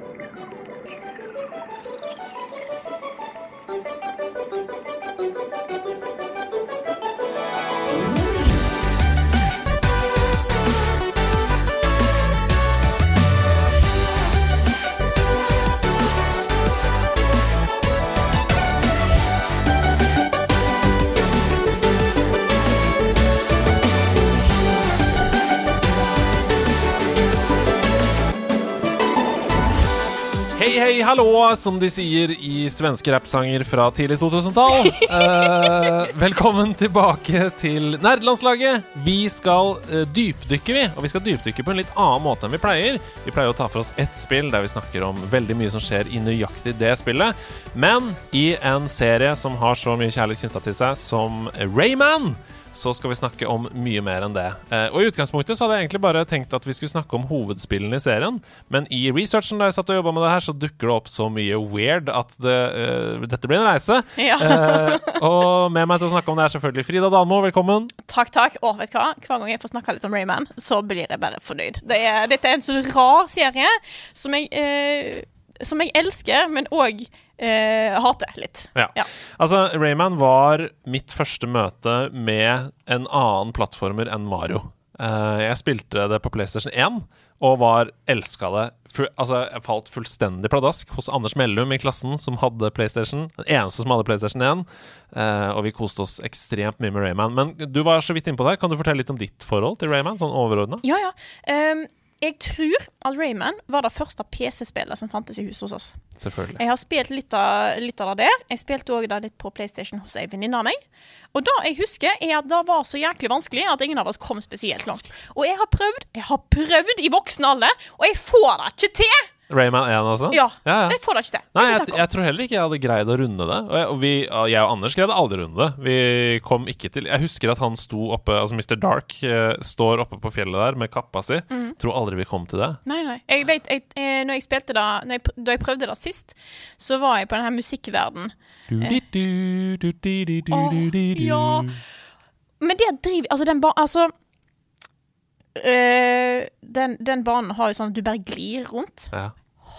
Thank you. Hallo, som de sier i svenske rappsanger fra tidlig 2000-tall. Uh, velkommen tilbake til nerdelandslaget. Vi skal uh, dypdykke, vi. Og vi skal dypdykke på en litt annen måte enn vi pleier. Vi pleier å ta for oss ett spill der vi snakker om veldig mye som skjer i nøyaktig det spillet. Men i en serie som har så mye kjærlighet knytta til seg som Rayman så skal vi snakke om mye mer enn det. Eh, og I utgangspunktet så hadde jeg egentlig bare tenkt at vi skulle snakke om hovedspillene i serien, men i researchen da jeg satt og jobba med det her, så dukker det opp så mye weird at det, uh, dette blir en reise. Ja. uh, og med meg til å snakke om det er selvfølgelig Frida Dalmo, velkommen. Takk, takk. Og vet du hva? Hver gang jeg får snakke litt om Rayman, så blir jeg bare fornøyd. Det er, dette er en sånn rar serie som jeg, eh, som jeg elsker, men òg eh, hater litt. Ja. Ja. Altså, Rayman var mitt første møte med en annen plattformer enn Mario. Uh, jeg spilte det på PlayStation 1 og var elska det. Fu altså, jeg falt fullstendig pladask hos Anders Mellum i klassen, som hadde PlayStation. Den eneste som hadde PlayStation 1. Uh, og vi koste oss ekstremt mye med Rayman. Men du var så vidt innpå der. Kan du fortelle litt om ditt forhold til Rayman, sånn overordna? Ja, ja. Ehm, jeg tror at Rayman var det første PC-spillet som fantes i huset hos oss. Selvfølgelig. Jeg har spilt litt av, litt av det der. Jeg spilte òg litt på PlayStation hos ei venninne av meg. Og det jeg husker, er at det var så jæklig vanskelig at ingen av oss kom spesielt langt. Og jeg har prøvd, jeg har prøvd i voksen alder, og jeg får det ikke til! Rayman 1, altså? Ja, ja, ja. jeg får det ikke til. Nei, jeg, jeg tror heller ikke jeg hadde greid å runde det. Og jeg, og vi, jeg og Anders greide aldri å runde det. Vi kom ikke til Jeg husker at han sto oppe Altså Mr. Dark uh, står oppe på fjellet der med kappa si. Mm. Tror aldri vi kom til det. Nei, nei. Jeg vet, jeg, eh, når jeg spilte når jeg, Da jeg prøvde det sist, så var jeg på den her musikkverden. Du-di-du, du-di-di-du, Åh, ja. Men det driver Altså, den bare Altså øh, den, den banen har jo sånn at du bare glir rundt. Ja.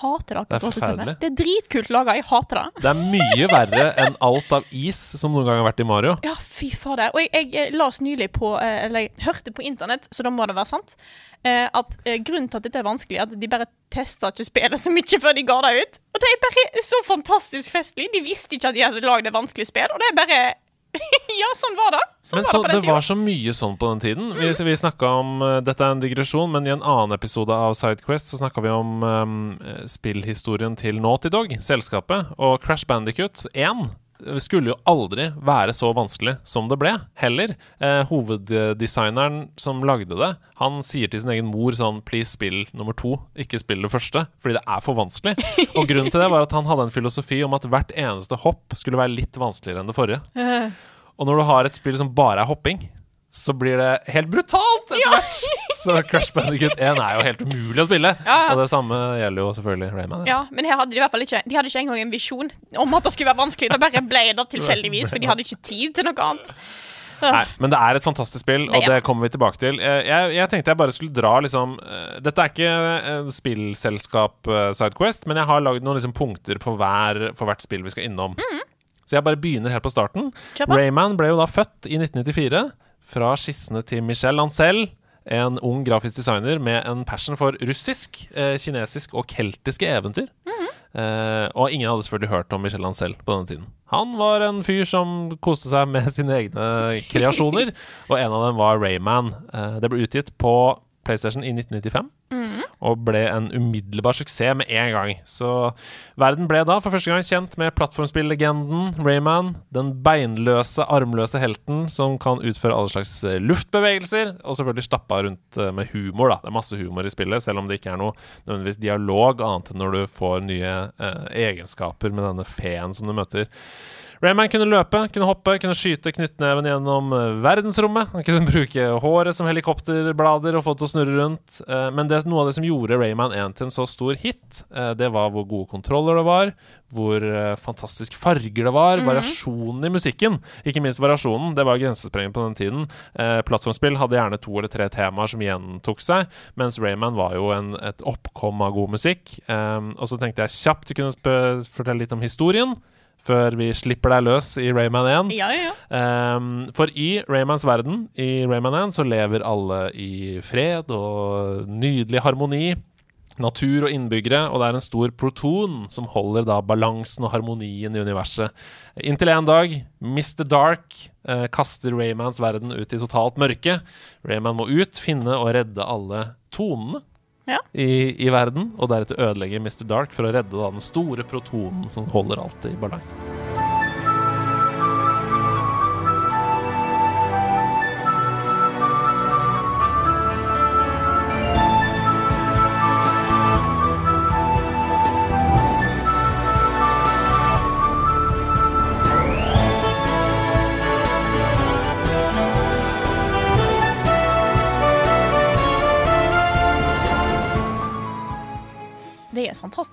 Hater det Det er forferdelig. Det er dritkult laga. Jeg hater det. Det er mye verre enn alt av is som noen gang har vært i Mario. Ja, fy fader. Og jeg, jeg, eh, las nylig på eh, Eller jeg hørte på internett, så da må det være sant, eh, at eh, grunnen til at dette er vanskelig, er at de bare testa ikke spillet så mye før de ga det ut. Og det er bare så fantastisk festlig. De visste ikke at de hadde lagd et vanskelig spill, og det er bare Ja, sånn var det. Sånn Men var så, det det var så mye sånn på den tiden. Vi, vi snakket om uh, Dette er en digresjon, men i en annen episode av Sidequest så snakka vi om um, eh, spillhistorien til Naughty Dog, selskapet. Og Crash Bandicut 1 skulle jo aldri være så vanskelig som det ble, heller. Eh, hoveddesigneren som lagde det, han sier til sin egen mor sånn Please, spill nummer to, ikke spill det første, fordi det er for vanskelig. Og grunnen til det var at han hadde en filosofi om at hvert eneste hopp skulle være litt vanskeligere enn det forrige. Eh, Og når du har et spill som bare er hopping, så blir det helt brutalt etter hvert. Så Crash Bandicut 1 er jo helt umulig å spille. Ja, ja. Og det samme gjelder jo selvfølgelig Rayman. Ja, men her hadde de i hvert fall ikke De hadde ikke engang en visjon om at det skulle være vanskelig. Det bare ble det tilfeldigvis, for de hadde ikke tid til noe annet. Nei, men det er et fantastisk spill, og Det er kommer vi tilbake til. Eh, Jeg, jeg tenkte jeg bare skulle dra liksom eh, Dette er ikke eh, spillselskap Sidequest, men jeg har lagd noen liksom punkter på hver, for hvert spill vi skal innom. Så jeg bare begynner helt på starten. Kjør. Rayman ble jo da født i 1994 fra skissene til Michel Ancel. En ung grafisk designer med en passion for russisk, eh, kinesisk og keltiske eventyr. Eh, og ingen hadde selvfølgelig hørt om Michel Ancel på denne tiden. Han var en fyr som koste seg med sine egne kreasjoner, og en av dem var Rayman. Eh, det ble utgitt på PlayStation i 1995 og ble en umiddelbar suksess med en gang. Så verden ble da for første gang kjent med plattformspillegenden Rayman, den beinløse, armløse helten som kan utføre alle slags eh, luftbevegelser, og selvfølgelig stappa rundt eh, med humor. da. Det er masse humor i spillet, selv om det ikke er noe nødvendigvis dialog, annet enn når du får nye eh, egenskaper med denne feen som du møter. Rayman kunne løpe, kunne hoppe, kunne skyte knyttneven gjennom eh, verdensrommet. Han kunne bruke håret som helikopterblader og få det til å snurre rundt. Eh, Men det noe av det som gjorde Rayman 1 til en så stor hit, eh, det var hvor gode kontroller det var, hvor fantastisk farger det var, variasjonen i musikken. Ikke minst variasjonen. Det var grensesprengende på den tiden. Plattformspill hadde gjerne to eller tre temaer som gjentok seg, mens Rayman var jo en, et oppkom av god musikk. Og så tenkte jeg kjapt å kunne fortelle litt om historien. Før vi slipper deg løs i Rayman 1. Ja, ja, ja. Um, for i Raymans verden, i Rayman 1, så lever alle i fred og nydelig harmoni. Natur og innbyggere, og det er en stor proton som holder da balansen og harmonien i universet. Inntil en dag, Mr. Dark eh, kaster Raymans verden ut i totalt mørke. Rayman må ut, finne og redde alle tonene Ja. i, i verden, og deretter ødelegge Mr. Dark for å redde da den store protonen som holder alt i balanse.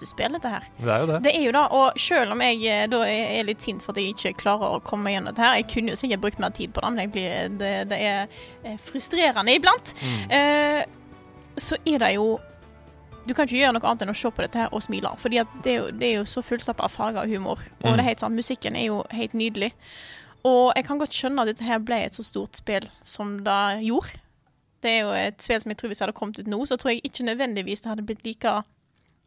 Spill, dette her. Det er jo det. Det er jo da, og selv om jeg eh, da er litt sint for at jeg ikke klarer å komme meg gjennom dette her Jeg kunne jo sikkert brukt mer tid på det, men blir, det, det er eh, frustrerende iblant. Eh, så er det jo Du kan ikke gjøre noe annet enn å se på dette her og smile. At det, det er jo så fullstappa av farger og humor. Og Mm. det er helt sant, musikken er jo helt nydelig. Og jeg kan godt skjønne at dette her ble et så stort spill som det gjorde. Det er jo et spill som jeg tror hvis det hadde kommet ut nå, så tror jeg ikke nødvendigvis det hadde blitt like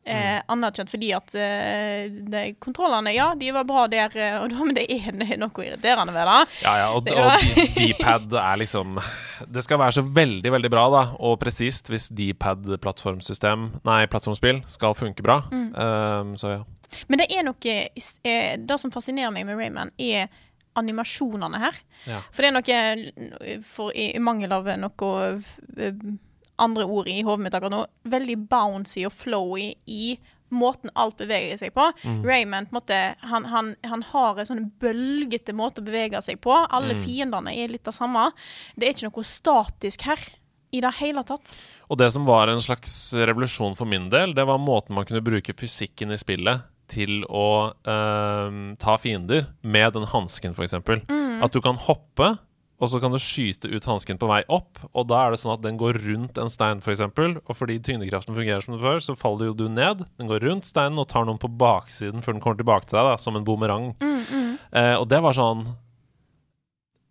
eh, anerkjent fordi at eh, de, kontrollene, ja, de var bra der, eh, og da, men det er noe irriterende ved det. Ja, ja, og, og D-pad er liksom Det skal være så veldig, veldig bra da og presist hvis D-pad-plattformsystem Nei, plattformspill skal funke bra. Mm. Um, så ja. Men det er noe eh, Det som fascinerer meg med Rayman, er animasjonene her. Ja. For det er noe For i, i mangel av noe eh, andre ord i hodet mitt akkurat nå, veldig bouncy og flowy i måten alt beveger seg på. Mm. Raymond måtte, han, han, han har en sånn bølgete måte å bevege seg på. Alle fiendene er litt det samme. Det er ikke noe statisk her i det hele tatt. Og det som var en slags revolusjon for min del, det var måten man kunne bruke fysikken i spillet til å øh, ta fiender med den hansken, f.eks. Mm. At du kan hoppe. Og så kan du skyte ut hansken på vei opp, og da er det sånn at den går rundt en stein, f.eks. Og fordi tyngdekraften fungerer som det før, så faller jo du ned. Den går rundt steinen og tar noen på baksiden før den kommer tilbake til deg, da, som en bumerang. Eh, og det var sånn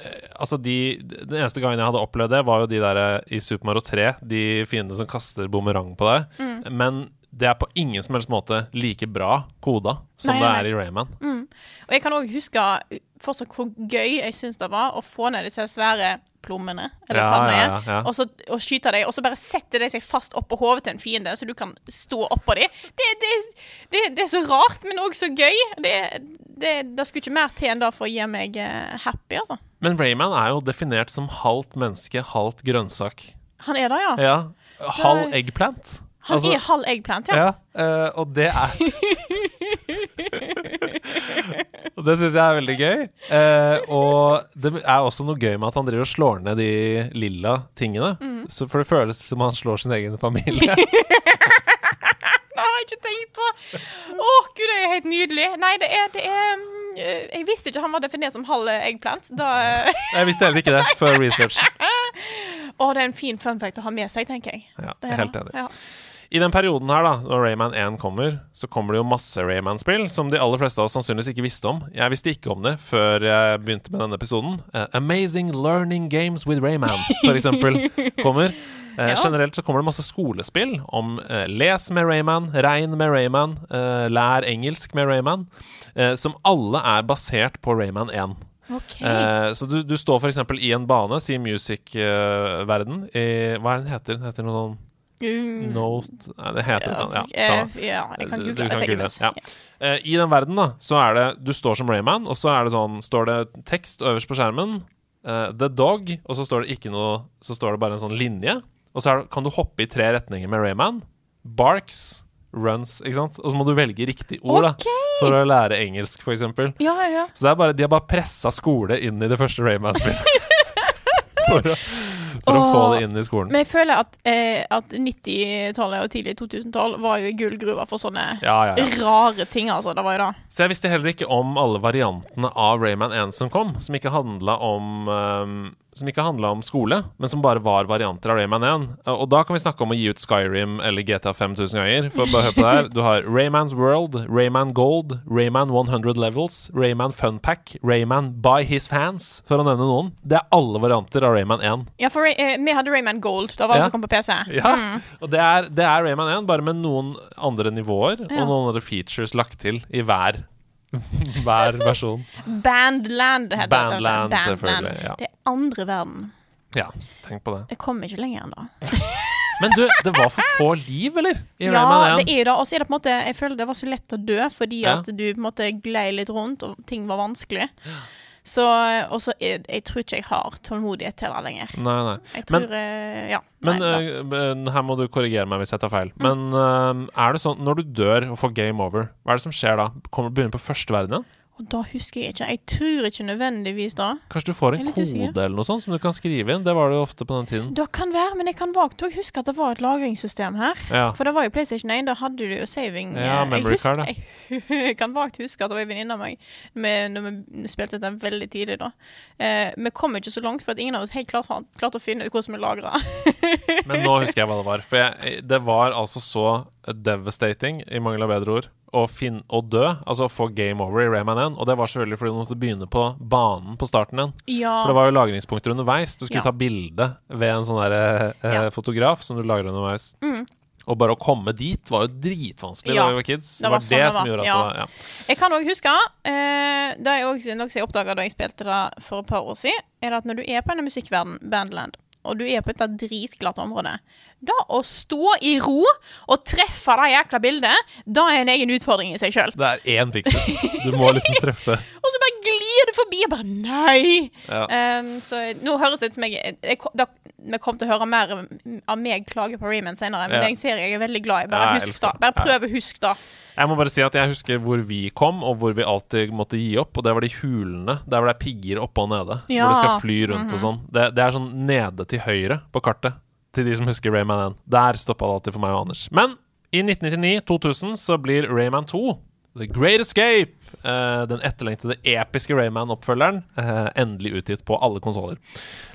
eh, Altså, de Den eneste gangen jeg hadde opplevd det, var jo de der i Super Mario 3, de fiendene som kaster bumerang på deg. Mm. Men det er på ingen som helst måte like bra koda som Nei, det nei, er i Rayman. Og jeg kan òg huske fortsatt hvor gøy jeg syns det var å få ned disse svære plommene, eller Ja, hva det er, ja, ja. Og, så, og skyte dem, og så bare setter de seg fast oppå hodet til en fiende, så du kan stå oppå dem. Det, det, det, det er så rart, men òg så gøy. Det, det, det skulle ikke mer til enn det for å gi meg eh, happy, altså. Men Rayman er jo definert som halvt menneske, halvt grønnsak. Han er det, ja. Ja. Halv eggplant. Han Altså- er halv eggplant, ja. Ja, uh, og det er Og det syns jeg er veldig gøy. Uh, og det er også noe gøy med at han driver og slår ned de lilla tingene. Mm. Så for det føles som han slår sin egen familie. Det har jeg ikke tenkt på. Å, gud, det er helt nydelig. Nei, det er, det er eh, Jeg visste ikke han var definert som halv eggplant. Da jeg visste heller ikke det før research. Å, det er en fin fun fact å ha med seg, tenker jeg. Ja, jeg er helt enig. Ja. I den perioden her, da, når Rayman 1 kommer, så kommer det jo masse Rayman-spill som de aller fleste av oss sannsynligvis ikke visste om. Jeg visste ikke om det før jeg begynte med denne episoden. Uh, Amazing Learning Games with Rayman, for eksempel, kommer. Uh, Ja. Generelt så kommer det masse skolespill om uh, les med Rayman, regn med Rayman, lær engelsk med Rayman, som alle er basert på Rayman 1. Okay. Så du, du står eksempel i en bane, si music-verden, i Hva er den heter? Den heter noe sånn. Note Nei, det heter Ja, ja, ja, jeg kan google det. jeg google ja. Uh, I den verden da så er det Du står som Rayman, og så er det sånn står det tekst øverst på skjermen. Uh, the Dog, og så står det ikke noe Så står det bare en sånn linje. Og så det, kan du hoppe i tre retninger med Rayman. Barks, runs, ikke sant? Og så må du velge riktig ord okay. da for å lære engelsk, eksempel. Ja, ja. Så det bare, de har bare pressa skole inn i det første Rayman-spillet. for, å- for å få det inn i skolen. Men jeg føler at, eh, at 90-tallet og tidlig 2000-tall var jo gullgruva for sånne Ja, ja, ja. rare ting, altså. Det var jo da. Så jeg visste heller ikke om alle variantene av Rayman 1 som kom, som ikke handla om ehm, som ikke handla om skole, men som bare var varianter av Rayman 1. Og da kan vi snakke om å gi ut Skyrim eller GTA 5000 ganger. For bare hør på det her. Du har Rayman's World, Rayman Gold, Rayman 100 Levels, Rayman Funpack, Rayman By His Fans, for å nevne noen. Det er alle varianter av Rayman 1. Ja, for eh, vi hadde Rayman Gold. Da var det Ja. som kom på PC. Ja, og det er, det er Rayman 1, bare med noen andre nivåer Ja. og noen andre features lagt til i hver, hver versjon. Bandland heter dette. Bandland, selvfølgelig, ja. Det er andre verden. Ja, tenk på det. Jeg kom ikke lenger enn da. Men du, det var for få liv, eller? I Ja, Rayman det er det. Og så er det på en måte Jeg føler det var så lett å dø fordi Ja. at du på en måte glei litt rundt, og ting var vanskelig. Og så også, jeg tror ikke jeg har tålmodighet til det lenger. Nei, nei. Jeg Men- tror eh, Ja. Men nei, da. øh, men her må du korrigere meg hvis jeg tar feil. Mm. Men er det sånn når du dør og får game over, hva er det som skjer da? Kommer du Begynner på første verden igjen? Og da husker jeg ikke. Jeg tror ikke nødvendigvis da. Kanskje du får en usikker. kode eller noe sånt som du kan skrive inn? Det var det jo ofte på den tiden. Det kan være, men jeg kan vagt òg huske at det var et lagringssystem her. Ja. For det var jo PlayStation 1, da hadde du jo saving. Ja, eh, memory jeg card, Jeg, jeg kan vagt huske at det var en venninne av meg med, når vi spilte dette veldig tidlig. da. Eh, vi kom ikke så langt, for at ingen av oss helt klart har klart å finne ut hvordan vi lagra. Men nå husker jeg hva det var. For jeg, det var altså så devastating, i mangel av bedre ord, å, finne, å dø. Altså å få game over i Rayman 1. Og det var selvfølgelig fordi du måtte begynne på banen på starten igjen. ja. For det var jo lagringspunkter underveis. Du skulle Ja. ta bilde ved en sånn der, eh, Ja. fotograf som du lagrer underveis. Mm. Og bare å komme dit var jo dritvanskelig da vi var kids. Det det var, var sånn det det som gjorde at Ja. det ja. Jeg kan òg huske eh, Det er også noe jeg oppdaga da jeg spilte det for et par år siden, er at når du er på denne musikkverden, Bandland, og du er på dette dritglatte området Da å stå i ro og treffe det jækla bildet, da er en egen utfordring i seg sjøl. Det er én piksel. Du må liksom treffe. Og du forbi, Jeg bare nei! Ja. Um, så nå høres det ut som jeg, jeg da, Vi kommer til å høre mer av meg klage på Rayman senere, men Ja. jeg ser jeg er veldig glad i. Bare Ja, husk da. Bare prøv å huske da. Jeg må bare si at jeg husker hvor vi kom, og hvor vi alltid måtte gi opp. Og det var de hulene der hvor det er pigger oppe og nede. Ja. Hvor du skal fly rundt og sånn. Det, det er sånn nede til høyre på kartet. Til de som husker Rayman 1. Der stoppa det alltid for meg og Anders. Men i 1999-2000 så blir Rayman 2 The Great Escape. Eh, den etterlengtede episke Rayman-oppfølgeren. Uh, endelig utgitt på alle konsoller.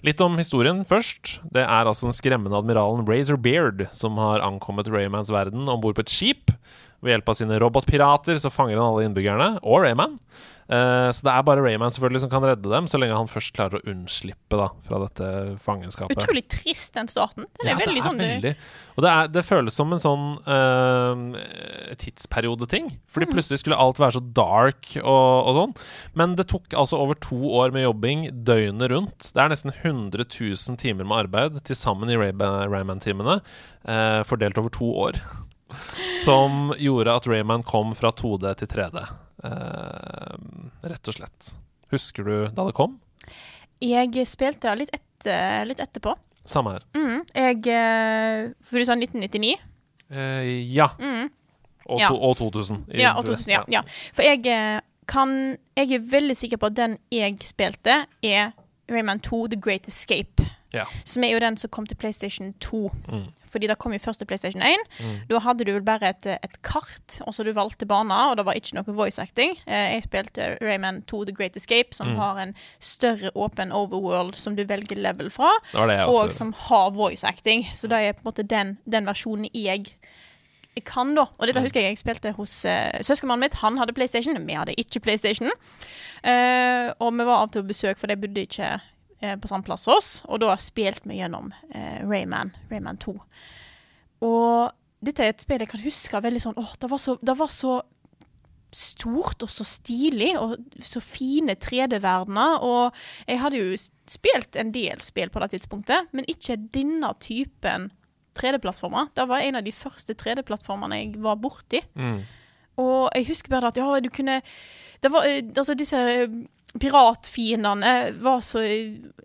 Litt om historien først. Det er altså den skremmende admiralen Razor Beard som har ankommet Raymans verden om bord på et skip. Ved hjelp av sine robotpirater så fanger han alle innbyggerne, og Rayman. Eh, så det er bare Rayman selvfølgelig som kan redde dem, så lenge han først klarer å unnslippe da, fra dette fangenskapet. Utrolig trist, den starten. Den er Ja, veldig det er sånn veldig. Og det, er, det føles som en sånn uh, tidsperiodeting. Fordi Mm. plutselig skulle alt være så dark og, og sånn. Men det tok altså over to år med jobbing døgnet rundt. Det er nesten 100 000 timer med arbeid til sammen i Rayman-timene, uh, fordelt over to år. Som gjorde at Rayman kom fra 2D til 3D. Eh, rett og slett. Husker du da det kom? Jeg spilte litt, etter, litt etterpå. Samme her. Mm. Jeg eh, For du sa 1999? Eh, ja. Mm. Og, Ja. to, og 2000. I- Ja, og 2000, ja, ja. For jeg eh, kan Jeg er veldig sikker på at den jeg spilte, er Rayman 2 The Great Escape. Ja. Som er jo den som kom til PlayStation 2. Mm. Fordi det kom jo først til PlayStation 1. Mm. Da hadde du vel bare et, et kart, og så du valgte baner, og det var ikke noe voice acting. Eh, jeg spilte Rayman 2 The Great Escape, som Mm. har en større åpen overworld som du velger level fra, Det det og som har voice acting. Så det er på en måte den, den versjonen jeg kan, da. Og dette husker jeg jeg spilte hos uh, søskenmannen mitt. Han hadde PlayStation, vi hadde ikke PlayStation. Uh, og vi var av og til på besøk, for de bodde ikke eh, på samme plass som oss. Og da spilte vi gjennom eh, Rayman, Rayman 2. Og dette er et spill jeg kan huske veldig sånn Åh, det var så, det var så stort og så stilig, og så fine 3D-verdener. Og jeg hadde jo spilt en del spill på det tidspunktet, men ikke denne typen 3D-plattformer. Det var en av de første 3D-plattformene jeg var borti. Mm. Og jeg husker bare at ja, du kunne det var, eh, altså Disse eh, piratfiendene var så,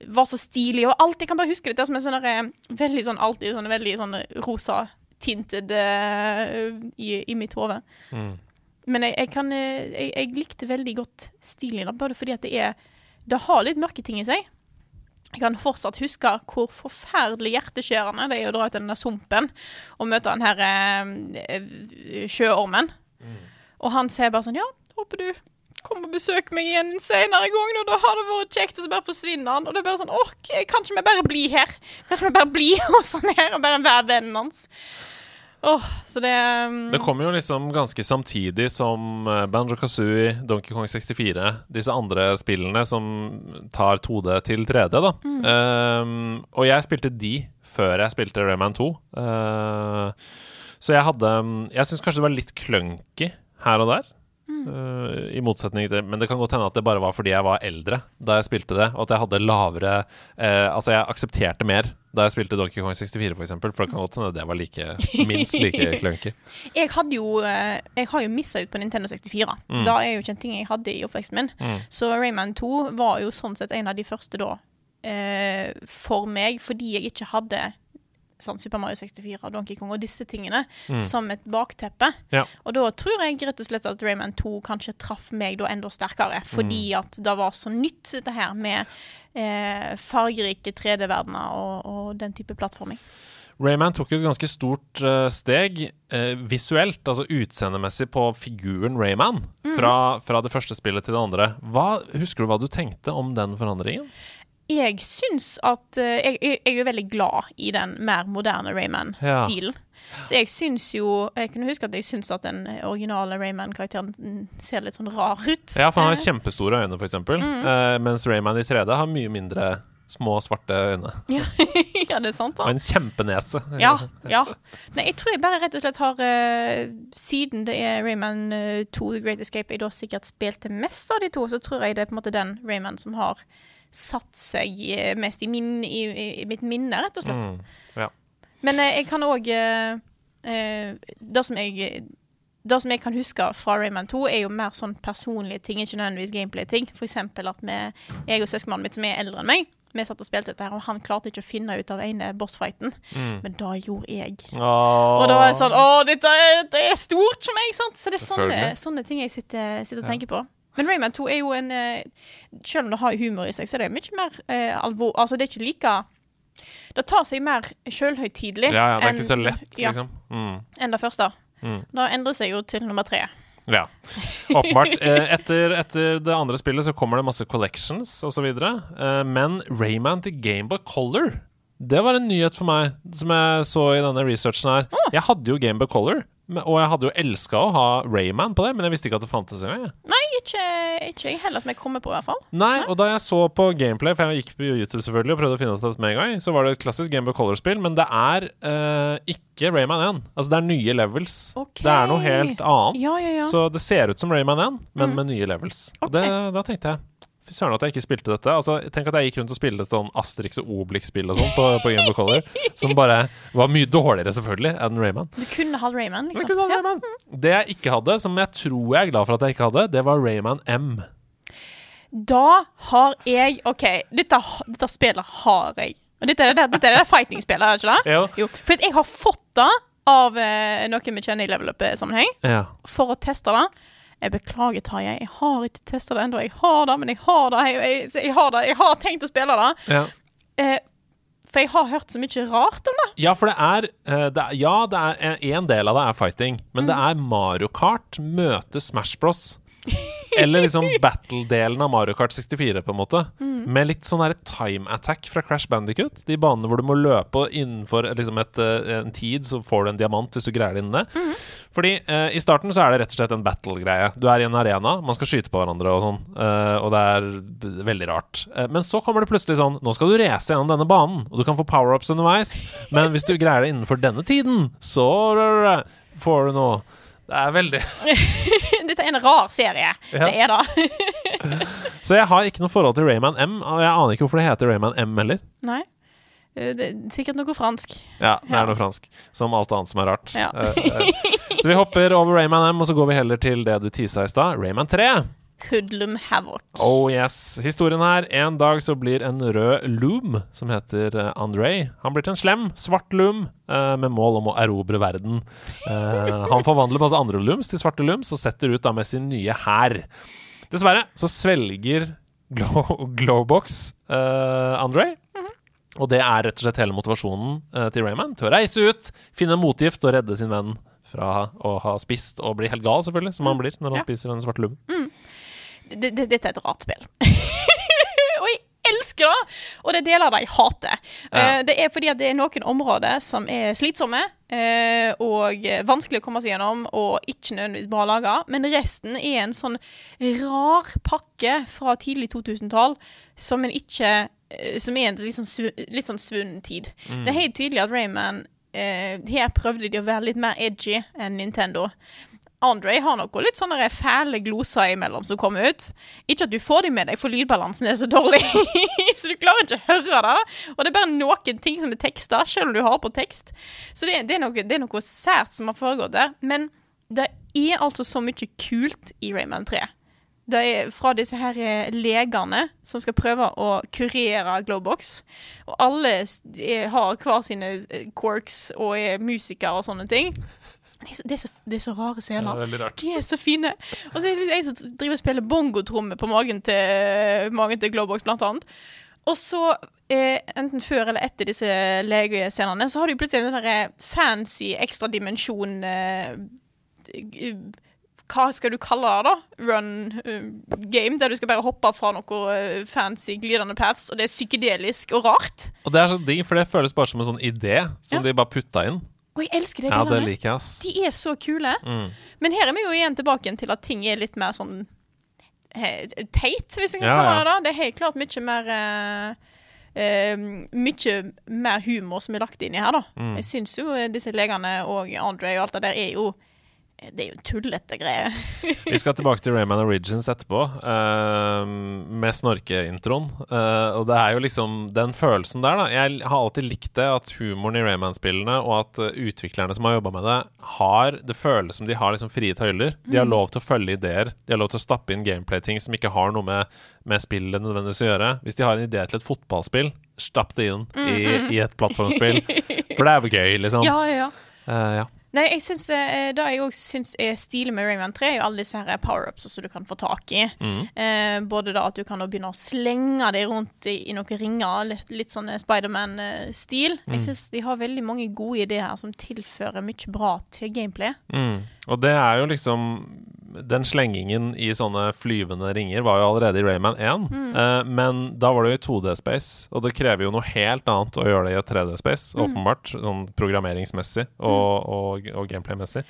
var så stilige, og alt Jeg kan bare huske dette som en sånn eh, veldig sånn alltid sånn veldig sånn rosa tinted uh, i, i mitt hode. Mm. Men jeg, jeg kan jeg, jeg likte veldig godt stilen, bare fordi at det er Det har litt mørke ting i seg. Jeg kan fortsatt huske hvor forferdelig hjerteskjærende det er å dra ut i den der sumpen og møte den her eh, eh, sjøormen. Og han sier bare sånn Ja, håper du kommer og besøker meg igjen senere gang, og da har det vært kjekt, og så bare forsvinner han. Og det er bare sånn Åh, kan ikke vi bare bli her? Kan ikke vi bare bli hos han her og bare være vennen hans? Åh, så det um, Det kommer jo liksom ganske samtidig som eh, Banjo Kazooie, Donkey Kong 64, disse andre spillene som tar 2D til 3D, da. Um, og jeg spilte de før jeg spilte Rayman 2. Uh, så jeg hadde Jeg syns kanskje det var litt clunky her og der. Uh, I motsetning til Men det kan godt hende at det bare var fordi jeg var eldre da jeg spilte det, og at jeg hadde lavere uh, Altså, jeg aksepterte mer da jeg spilte Donkey Kong 64, for eksempel, for det kan godt hende det var like, minst like clunky. Jeg hadde jo eh, Jeg har jo missa ut på Nintendo 64. Mm. Da er jo ikke en ting jeg hadde i oppveksten min. Så Rayman 2 var jo sånn sett en av de første da uh, for meg, fordi jeg ikke hadde sånn Super Mario 64 og Donkey Kong og disse tingene som et bakteppe. Ja. Og da tror jeg rett og slett at Rayman 2 kanskje traff meg da enda sterkere, fordi at det var så nytt, dette her med eh, fargerike 3D-verdener og, og den type plattforming. Rayman tok et ganske stort uh, steg uh, visuelt, altså utseendemessig, på figuren Rayman. Fra, fra det første spillet til det andre. Hva, husker du hva du tenkte om den forandringen? Jeg syns at eh, jeg, jeg er jo veldig glad i den mer moderne Rayman-stilen. Så jeg syns jo Jeg kunne huske at jeg syns at den originale Rayman-karakteren mm, ser litt sånn rar ut. Ja, for han har Eh, kjempestore øyne, for eksempel. uh, mens Rayman i 3D har mye mindre små, svarte øyne. ja, det er sant, da. Og en kjempenese. Ja. ja. Nei, jeg tror jeg bare rett og slett har uh, Siden det er Rayman eh, 2 The Great Escape jeg da sikkert spilte mest av de to, så tror jeg det er på en måte den Rayman som har satt seg mest i, min, i, i, mitt minne, rett og slett. Mm, ja. Men eh, jeg kan òg eh, Det som jeg det som jeg kan huske fra Rayman 2, er jo mer sånn personlige ting, ikke nødvendigvis gameplay-ting. Eksempel at vi, jeg og søskenbarnet mitt, som er eldre enn meg, vi satt og spilte dette her, og han klarte ikke å finne ut av ene bossfighten. Mm. Men da gjorde jeg. Åh. Og da var jeg sånn Å, dette er, det er stort for meg! sant? Så det er sånne, sånne ting jeg sitter, sitter og tenker på. Men Rayman 2 er jo en eh, Selv om det har humor i seg, så er det mye mer eh, alvor... Altså, det er ikke like Det tar seg mer sjølhøytidelig Ja, ja, det er enn- ikke så lett, ja, liksom. Mm. enn det første. Mm. Det endrer seg jo til nummer tre. Ja, åpenbart. Eh, etter, etter det andre spillet så kommer det masse collections osv. Eh, men Rayman til Gameboy Color det var en nyhet for meg, som jeg så i denne researchen her. Jeg hadde jo Gameboy Color, og jeg hadde jo elska å ha Rayman på det, men jeg visste ikke at det fantes engang. Nei, ikke, ikke jeg heller, som jeg kommer på, i hvert fall. Nei, og da jeg så på gameplay, for jeg gikk på YouTube selvfølgelig og prøvde å finne ut av dette med en gang, så var det et klassisk Gameboy Color-spill, men det er uh, ikke Rayman 1. Altså, det er nye levels. Okay. Det er noe helt annet. Ja, ja, ja. Så det ser ut som Rayman 1, men Mm. med nye levels. Og det, da tenkte jeg Fy søren at jeg ikke spilte dette. Altså, tenk at jeg gikk rundt og spilte sånn Asterix og Obelix-spill og sånn på, på Game of Color, som bare var mye dårligere, selvfølgelig, enn Rayman. Du kunne hatt Rayman, liksom. kunne ha Ja. Rayman. Det jeg ikke hadde, som jeg tror jeg er glad for at jeg ikke hadde, det var Rayman M. Da har jeg OK, dette, dette spillet har jeg. Og dette er det, dette er det fighting-spillet, er det ikke det? Jo. Jo. For jeg har fått det av eh, noen vi kjenner i level up-sammenheng, ja. for å teste det. Jeg beklager, Tarjei, jeg har ikke testa det ennå. Jeg har det, men jeg har det. Jeg, jeg, jeg, har det. jeg har tenkt å spille det. ja. Eh, for jeg har hørt så mye rart om det. Ja, for det er, eh, det er Ja, det er en del av det er fighting, men det er Mario Kart møter Smash Bros. Eller liksom battle-delen av Mario Kart 64, på en måte. Med litt sånn der time attack fra Crash Bandicut. De banene hvor du må løpe innenfor liksom et, eh, en tid, så får du en diamant hvis du greier det innen det. Fordi eh, i starten så er det rett og slett en battle-greie. Du er i en arena, man skal skyte på hverandre og sånn, eh, og det er veldig rart. Eh, men så kommer det plutselig sånn Nå skal du race gjennom denne banen, og du kan få power-ups underveis, men hvis du greier det innenfor denne tiden, så får du noe. Det er veldig Dette er en rar serie. Ja. Det er det. Så jeg har ikke noe forhold til Rayman M, og jeg aner ikke hvorfor det heter Rayman M heller. Nei. Eh, Det er sikkert noe fransk. Ja, det er noe fransk. Som alt annet som er rart. Ja. Eh, eh, så vi hopper over Rayman M, og så går vi heller til det du tisa i stad, Rayman 3. Hoodlum Havoc. Oh yes. Historien her En dag så blir en rød loom, som heter eh, André Han blir til en slem, svart loom eh, med mål om å erobre verden. Eh, han forvandler masse andre looms til svarte looms og setter ut da med sin nye hær. Dessverre så svelger Glow, Glowbox, eh, André. Og det er rett og slett hele motivasjonen eh, til Rayman. Til å reise ut, finne motgift og redde sin venn fra å ha spist og bli helt gal, selvfølgelig, som han blir når han Ja. spiser den svarte lubben. Det, det, Dette er et rart spill. og jeg elsker det! Og det er deler av det jeg hater. Ja. Uh, det er fordi at det er noen områder som er slitsomme uh, og vanskelig å komme seg gjennom, og ikke nødvendigvis bra laga. Men resten er en sånn rar pakke fra tidlig 2000-tall som en ikke eh, Som er en litt sånn, svu- litt sånn svunnen tid. Det er helt tydelig at Rayman eh, Her prøvde de å være litt mer edgy enn Nintendo. Andre har noe litt sånne fæle gloser imellom som kommer ut. Ikke at du får dem med deg, for lydbalansen er så dårlig. så du klarer ikke å høre det. Og det er bare noen ting som er tekster, selv om du har på tekst. Så det, det, er, noe, det er noe sært som har foregått der. Men det er altså så mye kult i Rayman 3. Det er fra disse her eh, legene som skal prøve å kurere Glowbox. Og alle har hver sine eh, quirks og er musikere og sånne ting. Det er så, det er så, det er så rare scener. Ja, det er De er så fine. Og så er det en som driver og spiller bongotromme på magen til, magen til Glowbox, blant annet. Og så, eh, enten før eller etter disse legescenene, så har du plutselig en sånn fancy ekstradimensjon eh, eh, Hva skal du kalle det, da? Run eh, game, der du skal bare hoppe fra noe eh, fancy glidende paths, og det er psykedelisk og rart. Og det er så digg, for det føles bare som en sånn idé som Ja. de bare putta inn. Og jeg elsker det. Ja, det liker ass. De er så kule. Mm. Men her er vi jo igjen tilbake til at ting er litt mer sånn teit, hvis jeg kan Ja, kalle det det. Det er helt klart mye mer uh, uh, Mye mer humor som er lagt inn i her, da. Mm. Jeg syns jo disse legene og Andre og alt det der er jo Det er jo tullete greier. Vi skal tilbake til Rayman Origins etterpå, uh, med snorkeintroen. Uh, og det er jo liksom den følelsen der, da. Jeg har alltid likt det, at humoren i Rayman-spillene, og at eh, utviklerne som har jobba med det, har Det føles som de har liksom frie tøyler. De har lov til å følge ideer. De har lov til å stappe inn gameplay-ting som ikke har noe med, med spillet nødvendigvis å gjøre. Hvis de har en idé til et fotballspill, stapp det inn i, i et plattformspill. For det er jo gøy, liksom. Ja, ja, ja. Uh, ja. Nei, jeg synes, eh, Det jeg òg syns er stilig med Rayman 3, er jo alle disse her power-ups som du kan få tak i. Mm. Eh, både da at du kan begynne å slenge deg rundt i, i noen ringer, litt, litt sånn Spiderman-stil. Mm. Jeg syns de har veldig mange gode ideer som tilfører mye bra til gameplay. Mm. Og det er jo liksom Den slengingen i sånne flyvende ringer var jo allerede i Rayman 1, eh, men da var det jo i 2D-space, og det krever jo noe helt annet å gjøre det i et 3D-space, åpenbart, sånn programmeringsmessig og, og, og gameplay-messig.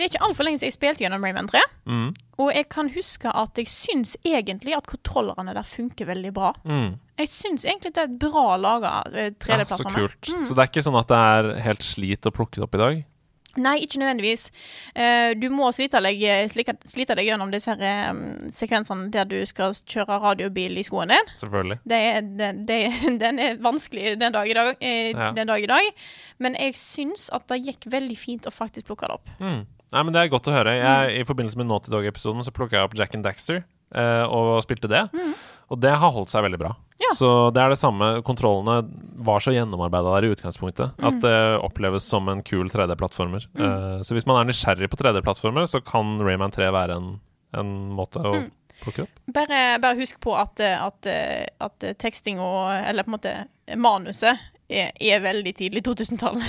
Det er ikke altfor lenge siden jeg spilte gjennom Rayman 3. Mm. Og jeg kan huske at jeg syns egentlig at kontrollerne der funker veldig bra. Mm. Jeg syns egentlig det er et bra laga 3D-plattform. Ja, så kult. Så det er ikke sånn at det er helt slit å plukke det opp i dag? Nei, ikke nødvendigvis. Eh, du må slite deg, slite deg gjennom disse her, sekvensene der du skal kjøre radiobil i skoen din. Selvfølgelig. Det er, det, det, den er vanskelig den dag, i dag, eh, Ja. den dag i dag. Men jeg syns at det gikk veldig fint å faktisk plukke det opp. Mm. Nei, men Det er godt å høre. Jeg, I forbindelse med Naughty Dog-episoden så plukka jeg opp Jack and Daxter eh, og spilte det. Og det har holdt seg veldig bra. Ja. Så det er det samme. Kontrollene var så gjennomarbeida der i utgangspunktet at det oppleves som en kul 3D-plattformer. Eh, så hvis man er nysgjerrig på 3D-plattformer, så kan Rayman 3 være en, en måte å plukke opp. Bare, bare husk på at, at, at teksting og Eller på en måte manuset er, er veldig tidlig 2000-tall.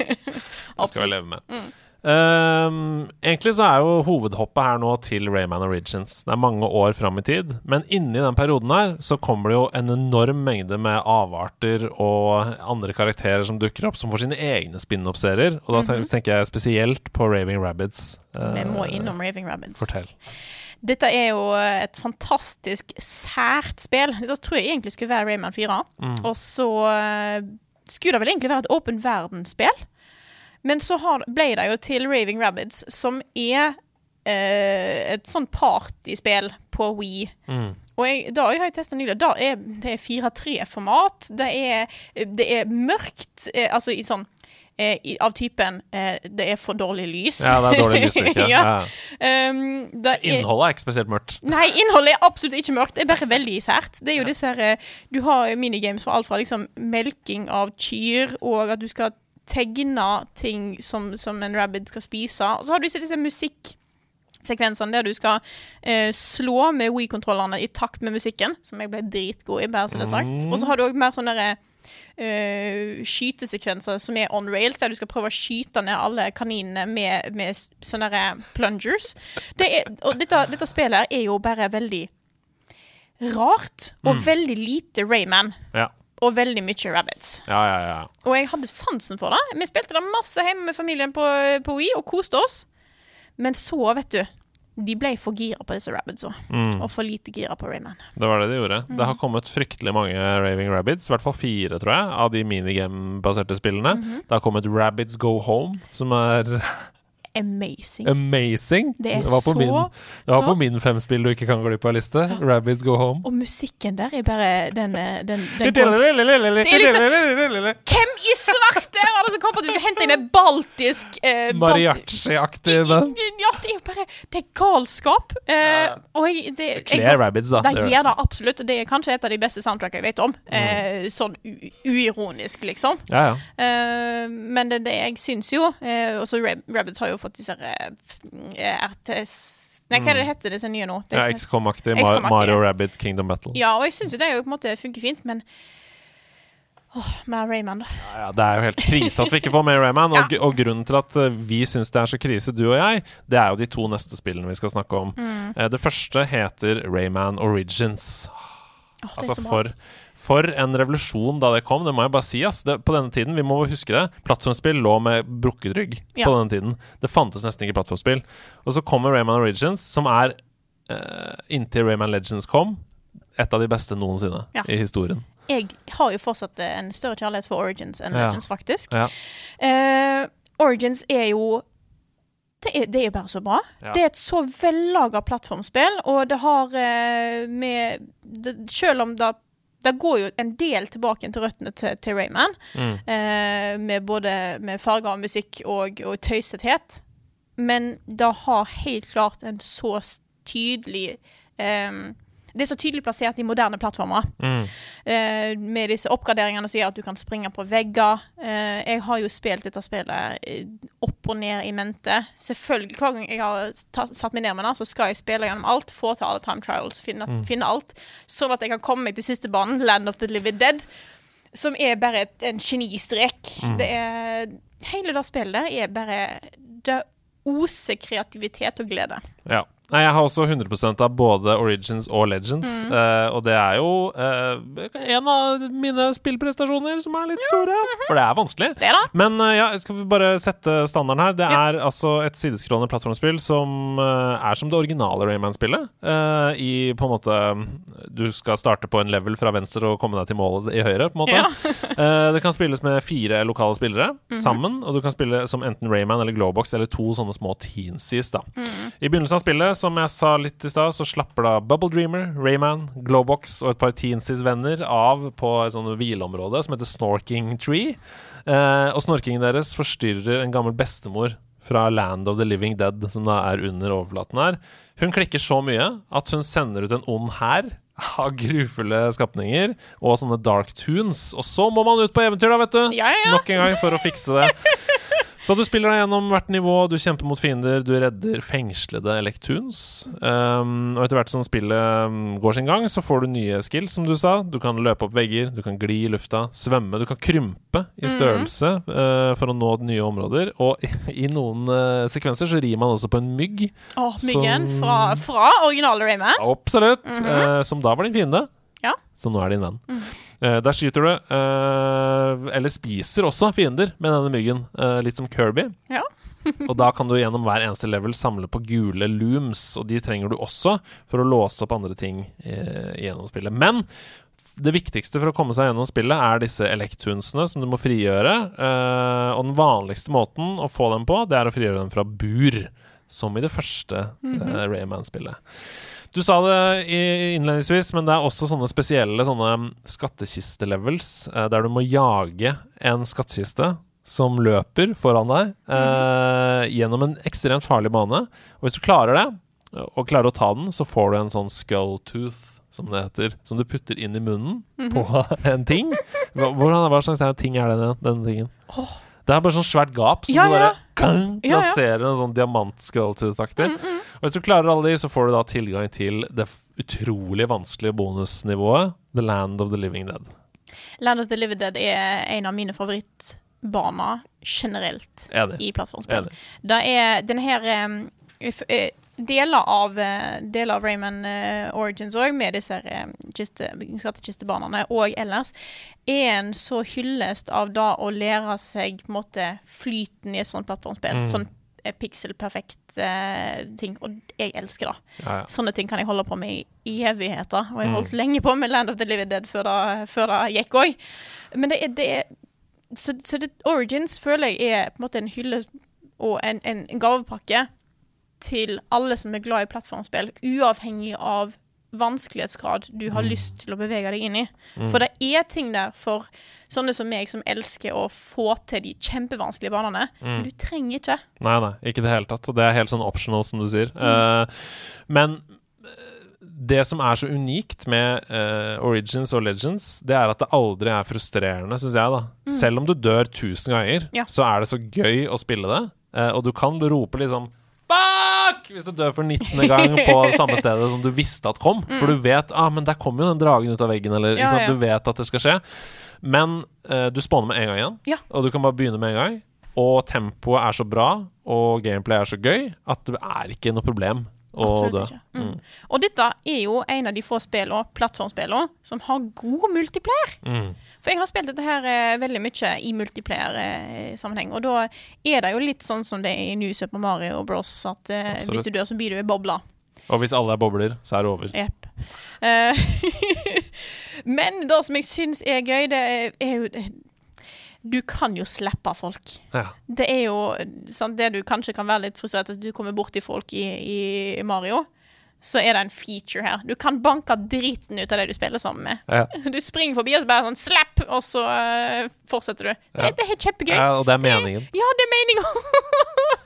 Det skal vi leve med. Ehm, egentlig så er jo hovedhoppet her nå til Rayman Origins. Det er mange år fram i tid, men inni den perioden her så kommer det jo en enorm mengde med avarter og andre karakterer som dukker opp, som får sine egne spin-off-serier. Og da ten- tenker jeg spesielt på Raving Rabbids. Eh, Vi må innom Raving Rabbids. Fortell. Dette er jo et fantastisk sært spill. Dette tror jeg egentlig skulle være Rayman 4. Og så eh, skulle det vel egentlig være et åpen verdensspill. Men så har, ble det jo til Raving Rabbids, som er eh, et sånn partyspill på Wii. Mm. Og jeg, da har jeg testa nylig. Da er det er 4-3-format. Det, det er mørkt, eh, altså i sånn eh, i, Av typen eh, Det er for dårlig lys. Ja, det er dårlig lysstyrke. ja. ja. Um, Innholdet er ikke spesielt mørkt. Nei, innholdet er absolutt ikke mørkt. Det er bare veldig sært. Det er jo disse her eh, Du har minigames for alt fra liksom melking av kyr, og at du skal tegne ting som, som en rabbit skal spise. Og så har du disse, musikksekvensene der du skal eh, slå med Wii-kontrollerne i takt med musikken, som jeg ble dritgod i, bare så det er sagt. Mm. Og så har du òg mer sånne derre eh, skytesekvenser som er on rails, der du skal prøve å skyte ned alle kaninene med, med sånne plungers. Det er, og dette, dette spillet er jo bare veldig rart, og Mm. veldig lite Rayman. Ja. Og veldig mye Rabbits. Ja, ja, ja. Og jeg hadde sansen for det. Vi spilte det masse hjemme med familien på, på Wii og koste oss. Men så, vet du De ble for gira på disse Rabbitsa, Mm. og for lite gira på Rayman. Det var det de gjorde. Det Mm. har kommet fryktelig mange Raving Rabbids, i hvert fall fire, tror jeg, av de minigame-baserte spillene. Mhm. Det har kommet Rabbids Go Home, som er Amazing. amazing. Det er var på så min, det var på min fem spill du ikke kan gå glipp av liste. Rabbids Go Home. Og musikken der er bare den, eh, den, den Det er liksom Hvem i svarte var det som kom på at du skulle hente inn en baltisk eh, balti- band. Ja, det er jo bare Det er galskap. Eh, og jeg, det, Kler Rabbids, da. Det Det gjør det absolutt. Det er kanskje et av de beste soundtrackene jeg vet om. Eh, sånn u uironisk, liksom. Ja, ja. Eh, men det, det jeg syns jo eh, Også Rab Rabbits har jo fått disse eh, eh, RTS Nei, hva er det det heter disse nye nå? Ja XCOM-aktig. Ma XCOM-aktig, Mario Rabbits Kingdom Battle. ja, og jeg syns jo det jo på en måte funker fint, men Åh, med Rayman, da. Ja, ja, det er jo helt krise at vi ikke får mer Rayman. Og, og grunnen til at eh, vi syns det er så krise, du og jeg, det er jo de to neste spillene vi skal snakke om. Mm. Eh, Det første heter Rayman Origins. Åh, det er Altså så bra. For, en revolusjon da det kom, det må jeg bare si. Ass. Det, på denne tiden, vi må huske det, plattformspill lå med brukket rygg Ja. på denne tiden. Det fantes nesten ikke plattformspill. Og så kommer Rayman Origins, som er, eh, inntil Rayman Legends kom, et av de beste noensinne Ja. i historien. Jeg har jo fortsatt eh, en større kjærlighet for Origins enn Ja. Legends, faktisk. Ja. Eh, Origins er jo det er, det er bare så bra. Ja. Det er et så vellaga plattformspill, og det har eh, med det, Selv om det, det går jo en del tilbake til røttene til, til Rayman, Mm. eh, med både med farger og musikk og, og tøysethet, men det har helt klart en så tydelig eh, Det er så tydelig plassert i moderne plattformer. Mm. Eh, med disse oppgraderingene som gjør at du kan springe på vegger. Eh, jeg har jo spilt dette spillet eh, opp og ned i mente. Selvfølgelig, Hver gang jeg har satt meg ned med det, så skal jeg spille gjennom alt, få til alle time trials, finne, finne alt. Sånn at jeg kan komme meg til siste banen, Land of the Living Dead, som er bare et, en genistrek. Det er Hele det spillet er bare Det oser kreativitet og glede. Ja. Nei, jeg har også 100% av både Origins og Legends. Mm. Uh, og det er jo uh, en av mine spillprestasjoner som er litt store. For det er vanskelig. Det da. Men uh, ja, skal vi bare sette standarden her. Det Ja. er altså et sideskrålende plattformspill som er som det originale Rayman-spillet. I på en måte Du skal starte på en level fra venstre og komme deg til målet i høyre. på en måte Ja. Det kan spilles med fire lokale spillere Mhm. sammen. Og du kan spille som enten Rayman eller Glowbox eller to sånne små teensies. da Mhm. I begynnelsen av spillet, som jeg sa litt i stad, så slapper da Bubble Dreamer, Rayman, Glowbox og et par teensies-venner av på et sånt hvileområde som heter Snorking Tree. Eh, og snorkingen deres forstyrrer en gammel bestemor fra Land of the Living Dead, som da er under overflaten her. Hun klikker så mye at hun sender ut en ond hær av grufulle skapninger og sånne dark tunes. Og så må man ut på eventyr, da, vet du! Ja, ja. Nok en gang for å fikse det. Så du spiller deg gjennom hvert nivå, du kjemper mot fiender, du redder fengslede Electoons. Um, og etter hvert som spillet um, går sin gang, så får du nye skills, som du sa. Du kan løpe opp vegger, du kan gli i lufta, svømme, du kan krympe i størrelse uh, for å nå nye områder. Og i, i noen uh, sekvenser så rir man også på en mygg. Åh, Myggen Som- fra, fra originale Rayman. Absolutt! uh, som da var din fiende. Ja. Så nå er din venn. Eh, der skyter du, eh, eller spiser også fiender med denne myggen, eh, litt som Kirby. Ja. og da kan du gjennom hver eneste level samle på gule looms, og de trenger du også for å låse opp andre ting eh, gjennom spillet. Men det viktigste for å komme seg gjennom spillet er disse elektunsene som du må frigjøre. eh, og den vanligste måten å få dem på, det er å frigjøre dem fra bur, som i det første eh, Rayman-spillet. Du sa det innledningsvis, men det er også sånne spesielle sånne skattkistelevels, eh, der du må jage en skattkiste som løper foran deg eh, gjennom en ekstremt farlig bane. Og hvis du klarer det, og klarer å ta den, så får du en sånn skull tooth, som det heter, som du putter inn i munnen på en ting. Hvordan, hva slags ting er det, denne tingen? Det er bare sånn svært gap som Ja, du ja. bare plasserer Ja, ja. en sånn diamant skull tooth-aktig. Og hvis du klarer alle de, så får du da tilgang til det utrolig vanskelige bonusnivået The Land of the Living Dead. Land of the Living Dead er en av mine favorittbaner generelt Enig. i plattformspill. Det er den her um, Deler av, eh, deler av Rayman uh, Origins òg, med disse uh, kiste, skattekistebanene og ellers, er en så hyllest av da å lære seg på en måte flyten i et sånt plattformspill. Mm. Sånn eh, pixel-perfekt eh, ting. Og jeg elsker det. Ja, ja. Sånne ting kan jeg holde på med i, evigheter. Og jeg Mm. holdt lenge på med Land of the Living Dead før det, før det gikk òg. Men det er, det er Så, så det, Origins føler jeg er på en måte en hylle og en, en, en gavepakke til alle som er glad i plattformspill, uavhengig av vanskelighetsgrad du har Mm. lyst til å bevege deg inn i. Mm. For det er ting der for sånne som meg, som elsker å få til de kjempevanskelige banene. Men Mm. du trenger ikke. Nei, nei, ikke i det hele tatt. Det er helt sånn optional, som du sier. Uh, men eh, det som er så unikt med uh, Origins og Legends, det er at det aldri er frustrerende, syns jeg. da Selv om du dør tusen ganger, Ja. så er det så gøy å spille det. Uh, og du kan rope liksom Fuck! Hvis du dør for 19. gang på samme stedet som du visste at kom. For du vet ah, men der kommer jo den dragen ut av veggen, eller Ja, ja. du vet at det skal skje. Men eh, du spawner med en gang igjen, Ja. og du kan bare begynne med en gang. Og tempoet er så bra, og gameplay er så gøy, at det er ikke noe problem Absolutt dø. Mm. Og dette er jo en av de få spillene, plattformspillene, som har god multiplayer. Mm. For jeg har spilt dette her eh, veldig mye i multiplayer-sammenheng. og da er det jo litt sånn som det er i New Super Mario Bros. At eh, hvis du dør, så blir du ei boble. Og hvis alle er bobler, så er det over. Yep. Eh, men det som jeg syns er gøy, det er jo Du kan jo slippe folk. Ja. Det er jo sånn, det du kanskje kan være litt frustrert at du kommer borti folk i, i Mario. Så er det en feature her. Du kan banke driten ut av det du spiller sammen med. Ja. Du springer forbi og så bare sånn slapp, og så eh, fortsetter du. Ja. Det, det er kjempegøy. ja, og det er meningen. Ja, det er meninga!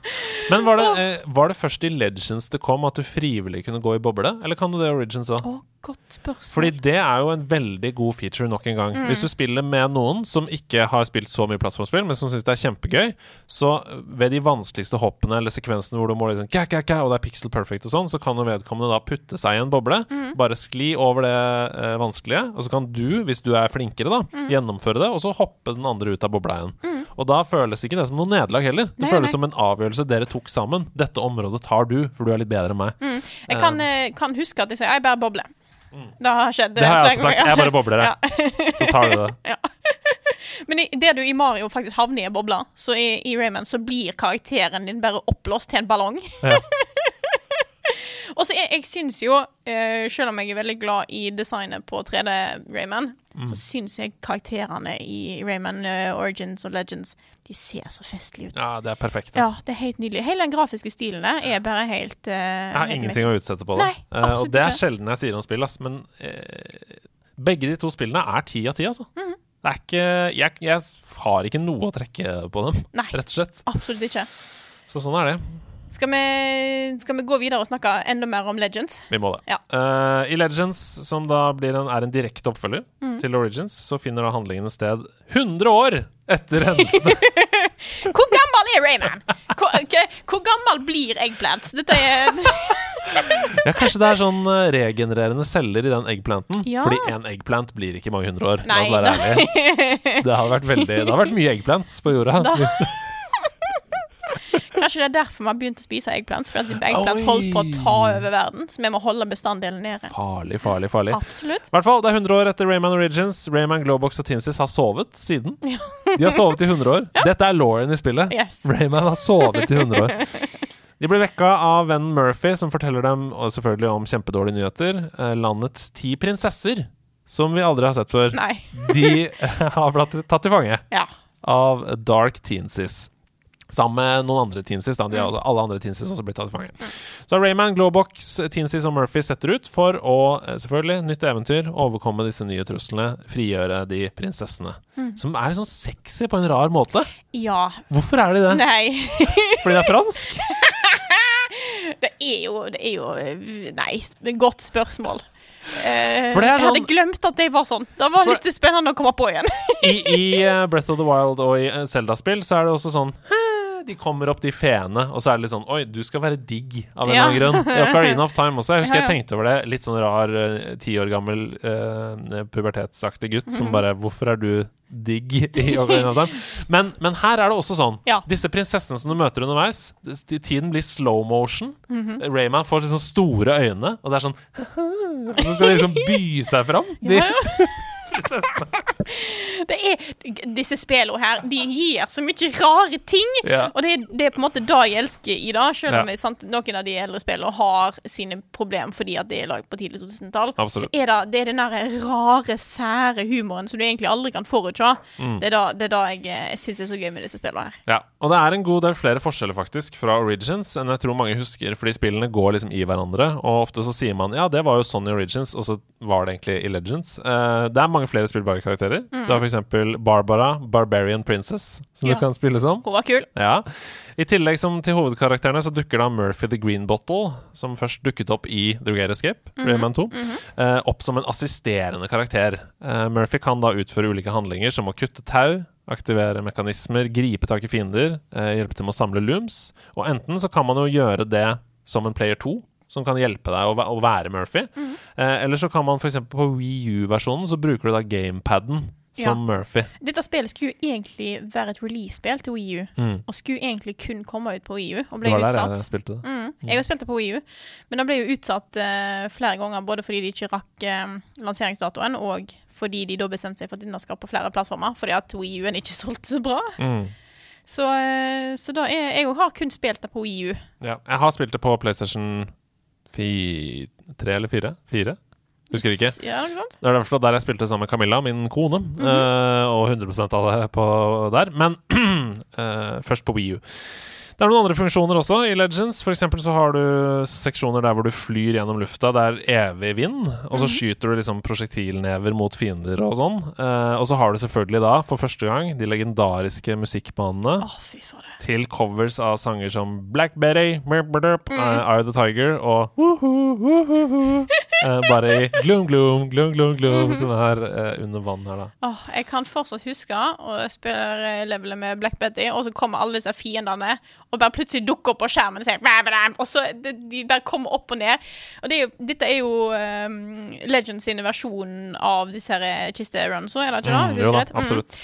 Men var det, eh, var det først i Legends det kom at du frivillig kunne gå i boble, eller kan du det i Origins òg? Godt spørsmål. Fordi det er jo en veldig god feature nok en gang. Hvis du spiller med noen som ikke har spilt så mye plattformspill, men som syns det er kjempegøy, så ved de vanskeligste hoppene eller sekvensene hvor du må liksom kæ, kæ, kæ, og det er pixel perfect og sånn, så kan vedkommende da putte seg i en boble, bare skli over det eh, vanskelige, og så kan du, hvis du er flinkere, da, gjennomføre det, og så hoppe den andre ut av bobla igjen. Og da føles ikke det som noe nederlag heller. Det Nei, føles nei. som en avgjørelse dere tok sammen. Dette området tar du, for du er litt bedre enn meg. Jeg kan, uh, kan huske at jeg sier 'jeg bare bobler'. Det har skjedd. Mm. Det har jeg også sagt. Jeg bare bobler, jeg. Så tar du det. Men i, det du i Mario faktisk havner i en boble, så i, i Rayman så blir karakteren din bare oppblåst til en ballong. Ja. Og så jeg, jeg syns jo, uh, selv om jeg er veldig glad i designet på 3D Rayman, Mm. så syns jeg karakterene i Rayman uh, Origins og Legends De ser så festlige ut. Ja, det er perfekt. Ja, det er helt nydelig. Hele den grafiske stilen der er bare helt uh, Jeg har ingenting å utsette på det. Nei, og det er sjelden jeg sier om spill, ass. Men begge de to spillene er ti av ti, altså. Mhm. Det er ikke jeg, jeg har ikke noe å trekke på dem, Nei, rett og slett. absolutt ikke. Så sånn er det. Skal vi, skal vi gå videre og snakke enda mer om Legends? Vi må det. Ja. Uh, I Legends, som da blir en, er en direkte oppfølger mm. til Origins, så finner da handlingene sted 100 år etter hendelsene. Hvor gammel er Rayman? Hvor, hvor gammel blir Eggplants? Dette er ja, kanskje det er sånn eh, regenererende celler i den eggplanten? Ja. Fordi en eggplant blir ikke mange hundre år. La Nei, oss være ærlige. Det hadde vært veldig Det har vært mye eggplants på jorda. Da- Hvis Kanskje det er derfor vi har begynt å spise eggplants? Fordi at eggplants holdt på å ta over verden, så vi må holde bestanddelen nede. farlig, farlig, farlig. Absolutt. I hvert fall, Det er 100 år etter Rayman Origins. Rayman, Glowbox og Tinsis har sovet siden. De har sovet i 100 år. Dette er Lauren i spillet. Yes. Rayman har sovet i 100 år. De blir vekka av vennen Murphy, som forteller dem selvfølgelig om kjempedårlige nyheter. Eh, landets ti prinsesser, som vi aldri har sett før, de har blitt tatt til fange Ja. av Dark Teensis. Sammen med noen andre teensies. Da. De har også, alle andre teensies også blitt tatt til fange. Så Rayman, Glowbox, teensies og Murphy setter ut for å, eh, selvfølgelig, nytt eventyr, overkomme disse nye truslene, frigjøre de prinsessene. Som er sånn sexy på en rar måte. Ja. Hvorfor er de det? Nei. Fordi det er fransk? Det er jo, det er jo Nei, godt spørsmål. Uh, For det er Jeg hadde sånn- glemt at det var sånn. Det var For- litt spennende å komme på igjen. I, i eh, Breath of the Wild og i Zelda-spill så er det også sånn «Hæ, de kommer opp, de feene, og så er det litt sånn Oi, du skal være digg, av en eller annen grunn. I Ocarina of Time også. Jeg husker jeg tenkte over det. Litt sånn rar eh, ti år gammel uh, pubertetsaktig gutt som Mhm. bare Hvorfor er du digg i Ocarina of Time? Men, men her er det også sånn. Disse prinsessene som du møter underveis, tiden blir slow motion. Mhm. Rayman får liksom store øyne, og det er sånn Og så skal de liksom by seg fram. De. Prinsessene. Det er, disse spillene her, de gir så mye rare ting. Ja. Og det, det er på en måte det jeg elsker i det, selv om Ja. sant, noen av de eldre spillene har sine problemer fordi at det er laget på tidlig 2000-tall. Absolutt. Så er det, det er den der rare, sære humoren som du egentlig aldri kan forutse. Mm. Det er da, det er da jeg, jeg syns er så gøy med disse spillene her. Ja, og det er en god del flere forskjeller faktisk fra Origins enn jeg tror mange husker, fordi spillene går liksom i hverandre, og ofte så sier man ja, det var jo sånn i Origins, og så var det egentlig i Legends. Uh, det er mange flere spillbare karakterer. Du har f.eks. Barbara, Barbarian Princess, som Ja. du kan spille som. Hun var kul. Ja. I tillegg som til hovedkarakterene så dukker da Murphy the Green Bottle, som først dukket opp i The Great Escape, Rayman 2, eh, opp som en assisterende karakter. Eh, Murphy kan da utføre ulike handlinger som å kutte tau, aktivere mekanismer, gripe tak i fiender, eh, hjelpe til med å samle looms. Og enten så kan man jo gjøre det som en player 2, som kan hjelpe deg å, være Murphy. Eh, eller så kan man f.eks. på Wii U-versjonen så bruker du da gamepaden som Murphy. Dette spillet skulle jo egentlig være et release-spill til Wii U, Mm. og skulle egentlig kun komme ut på Wii U, og ble Det var der jeg spilte det. Mm. Jeg har spilt det på Wii U, men det ble jo utsatt uh, flere ganger, både fordi de ikke rakk uh, lanseringsdatoen, og fordi de da bestemte seg for at denne skal på flere plattformer, fordi at Wii U-en ikke solgte så bra. Mm. Så, uh, så da er, jeg har kun spilt det på Wii U. Ja, jeg har spilt det på PlayStation 3 eller 4. 4? Husker ikke. Ja, ikke sant? Det er hvert der jeg spilte sammen med Camilla, min kone, eh, og 100% av det på der. Men uh, først på Wii U. Det er noen andre funksjoner også i Legends. For eksempel så har du seksjoner der hvor du flyr gjennom lufta. Det er evig vind, og så skyter du liksom prosjektilnever mot fiender og sånn. Eh, og så har du selvfølgelig da, for første gang, de legendariske musikkbanene fader. til covers av sanger som Black Betty, Merp, Mm. uh, Eye of the Tiger og woohoo, woohoo, uh, Bare i gloom, gloom, gloom, gloom, gloom, Mhm. som er uh, under vann her, da. Oh, jeg kan fortsatt huske å spille levelet med Black Betty, og så kommer alle disse fiendene og bare plutselig dukker opp på skjermen og sier Og så de, de bare kommer opp og ned. Og det er jo, dette er jo um, Legends sine versjon av disse her kisteruns, er det ikke det? Jo da? Mm. absolutt.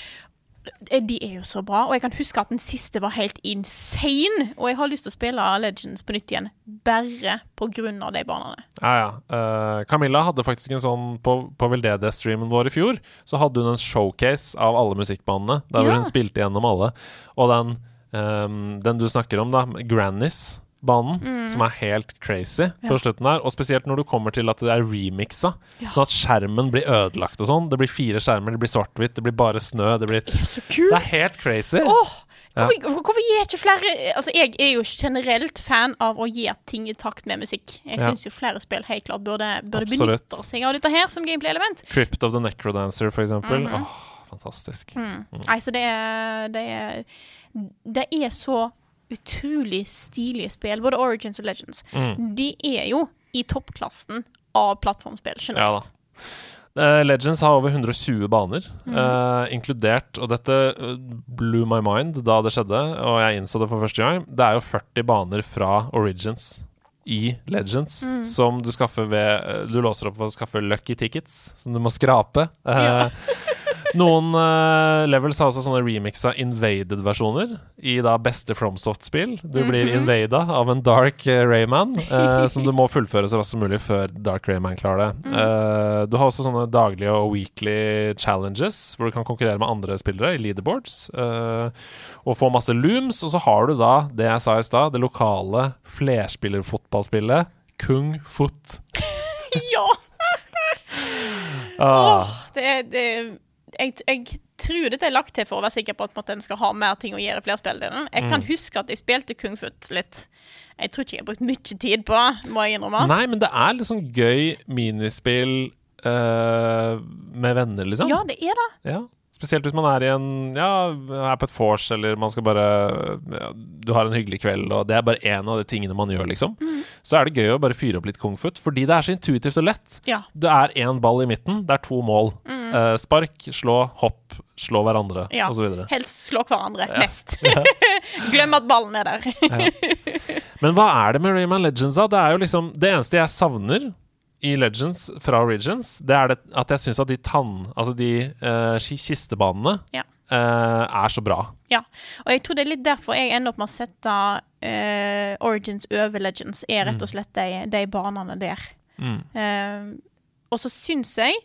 Eh, De er jo så bra, og jeg kan huske at den siste var helt insane. Og jeg har lyst til å spille Legends på nytt igjen, bare på grunn av de banene. Ja, ja. Uh, Camilla hadde faktisk en sånn På, på veldedighetsstreamen vår i fjor, så hadde hun en showcase av alle musikkbanene, der Ja. hun spilte gjennom alle. Og den, um, den du snakker om, da, Grannies. Banen, Mm. som er helt crazy på slutten her. Og spesielt når du kommer til at det er remixa. Ja. Sånn at skjermen blir ødelagt og sånn. Det blir fire skjermer, det blir svart-hvitt, det blir bare snø. Det, blir, Det er så det er helt crazy. Oh. Hvorfor, hvorfor, hvorfor gir ikke flere Altså, jeg er jo generelt fan av å gi ting i takt med musikk. Jeg Ja. syns jo flere spill helt klart burde, burde benytte seg av dette her som gameplay-element. Crypt of the Necrodancer, for eksempel. Mhm. Åh, fantastisk. Mm. Nei, så det er, det er Det er så utrolig stilige spill, både Origins og Legends. Mm. De er jo i toppklassen av plattformspill Ja da. generelt. Eh, Legends har over 120 baner, mm. uh, inkludert Og dette eh, blew my mind da det skjedde, og jeg innså det for første gang. Det er jo 40 baner fra Origins i Legends mm. som du skaffer ved Du låser opp ved å skaffe lucky tickets, som du må skrape. Eh, Ja. Noen uh, levels har også sånne remixa invaded-versjoner i da beste FromSoft-spill. Du blir Mhm. invada av en Dark eh, Rayman, uh, som du må fullføre så raskt som mulig før Dark Rayman klarer det. Mm. Du har også sånne daglige og weekly challenges, hvor du kan konkurrere med andre spillere i leaderboards. og få masse looms. Og så har du da, det jeg sa i stad, det lokale flerspillerfotballspillet Kung Foot. ja! Ah, Det er, det er jeg, jeg tror dette er lagt til for å være sikker på at på en skal ha mer ting å gjøre i flerspilldelen. Jeg Mm. kan huske at jeg spilte Kung fu litt. Jeg tror ikke jeg har brukt mye tid på det, må jeg innrømme. Nei, men det er litt sånn gøy minispill uh, med venner, liksom. Ja, det er det. Ja. Spesielt hvis man er i en Ja, er på et vors, eller man skal bare ja, Du har en hyggelig kveld, og det er bare én av de tingene man gjør, liksom. Så er det gøy å bare fyre opp litt kung fu, fordi det er så intuitivt og lett. Ja. Det er én ball i midten, det er to mål. Eh, spark, slå, hopp, slå hverandre, Ja. osv. Helst slå hverandre mest. Glem at ballen er der. Men hva er det med Rayman Legends, da? Det er jo liksom Det eneste jeg savner i Legends fra Origins, det er det, at jeg syns at de tann... Altså de uh, kistebanene Ja. uh, er så bra. Ja, og jeg tror det er litt derfor jeg ender opp med å sette uh, Origins over Legends, er rett og slett de, de banene der. Mm. Og så syns jeg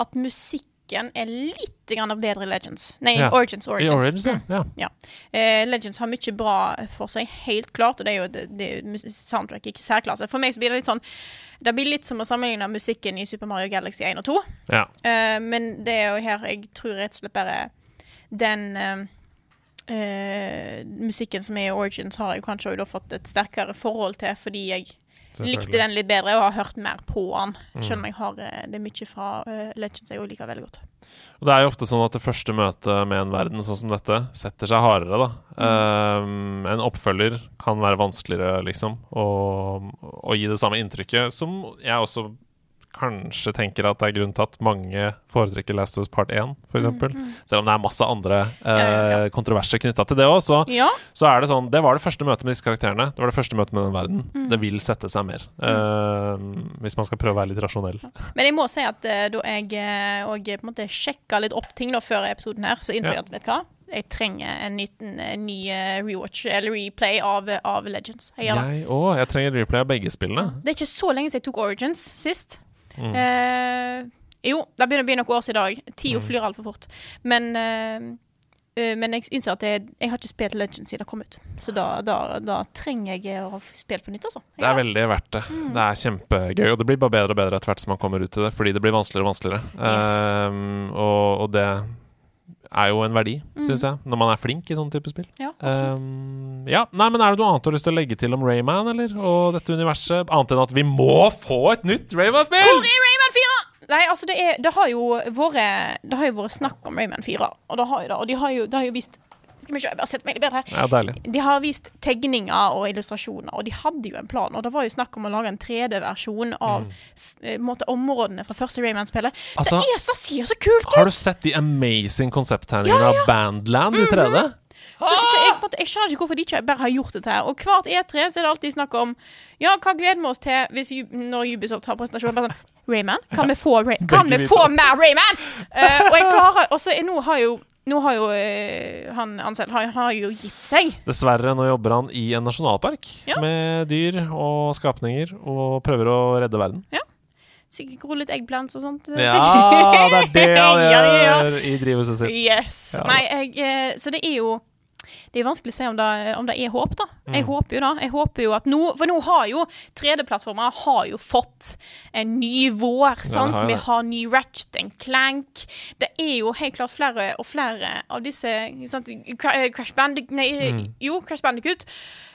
at musikken er litt grann bedre i Legends. Nei, Ja. Origins. Origins. Origins, ja. ja. Ja. Uh, Legends har mye bra for seg, helt klart. Og det er jo det, det, soundtrack ikke særklasse. For meg så blir det litt sånn Det blir litt som å sammenligne musikken i Super Mario Galaxy 1 og 2. ja. Eh, men det er jo her jeg tror rett og slett bare den uh, musikken som er i Origins, har jeg kanskje også fått et sterkere forhold til fordi jeg likte den litt bedre og har hørt mer på den. Selv om jeg har eh, det mye fra eh, Legends jeg liker veldig godt. Og det er jo ofte sånn at det første møtet med en verden sånn som dette setter seg hardere, da. Um, en oppfølger kan være vanskeligere, liksom, å gi det samme inntrykket, som jeg også kanskje tenker at det er grunnen til at mange foretrekker Last of Us Part 1, f.eks. eksempel Selv om det er masse andre eh, Ja, ja, ja. kontroverser knytta til det òg, så, så er det sånn Det var det første møtet med disse karakterene. Det var det første møtet med den verden. Det vil sette seg mer. Eh, hvis man skal prøve å være litt rasjonell. Men jeg må si at eh, da jeg òg og på en måte sjekka litt opp ting da før episoden her, så innså jeg at vet hva? Jeg trenger en liten en ny eh, rewatch, eller replay, av, av Legends. Jeg òg. Jeg trenger replay av begge spillene. Det er ikke så lenge siden jeg tok Origins sist. Mm. Eh, jo, det begynner å bli noen år siden i dag. Tida Mm. flyr altfor fort. Men, eh, eh, men jeg innser at jeg, jeg har ikke spilt Legends siden det kom ut. Så da, da, da trenger jeg å spille på nytt, altså. Jeg Det er veldig verdt det. Mm. Det er kjempegøy, og det blir bare bedre og bedre etter hvert som man kommer ut til det, fordi det blir vanskeligere og vanskeligere. Yes. Um, og, og det er jo en verdi, Mm. syns jeg, når man er flink i sånne type spill. Ja. Um, ja, nei, men Er det noe annet du har lyst til å legge til om Rayman eller? og dette universet? Annet enn at vi må få et nytt Rayman-spill! Hvor er Rayman 4? Nei, altså det, er, det har jo vært Det har jo vært snakk om Rayman 4, og, det har jo, det, og de har jo, det har jo vist Skal vi se, jeg bare setter meg bedre. Ja, deilig. De har vist tegninger og illustrasjoner, og de hadde jo en plan. Og det var jo snakk om å lage en 3D-versjon av f- eh, måte, områdene fra første Rayman-spillet. Mm. Altså- det er så, ser så kult ut! Har du sett de amazing konsepttegningene av Bandland i 3D? Så, så jeg, måte, jeg skjønner ikke hvorfor de ikke bare har gjort dette her. Og hvert E3 så er det alltid snakk om Ja, hva gleder vi oss til hvis, når Ubisoft har presentasjon? Bare sånn Rayman? Kan vi få, Ray kan vi få mer Rayman?! Uh, og jeg klarer Og så er- nå har jo Nå har jo eh, han Ansel har, har jo gitt seg. Dessverre, nå jobber han i en nasjonalpark Ja. med dyr og skapninger og prøver å redde verden. Ja. Sikkert litt eggplants og sånt. Ja, det er det han gjør ja, ja. i drivhuset sitt. Yes. Nei, jeg, eh, så det er jo Det er vanskelig å si om det, om det er håp, da. Mm. Jeg håper jo det. Jeg håper jo at nå For nå har jo 3D-plattformer har jo fått en ny vår, sant? har jo Vi har ny Ratchet and Clank. Det er jo helt klart flere og flere av disse sant? Eh, Crash Bandic... Nei, Mm. jo, Crash Bandicut.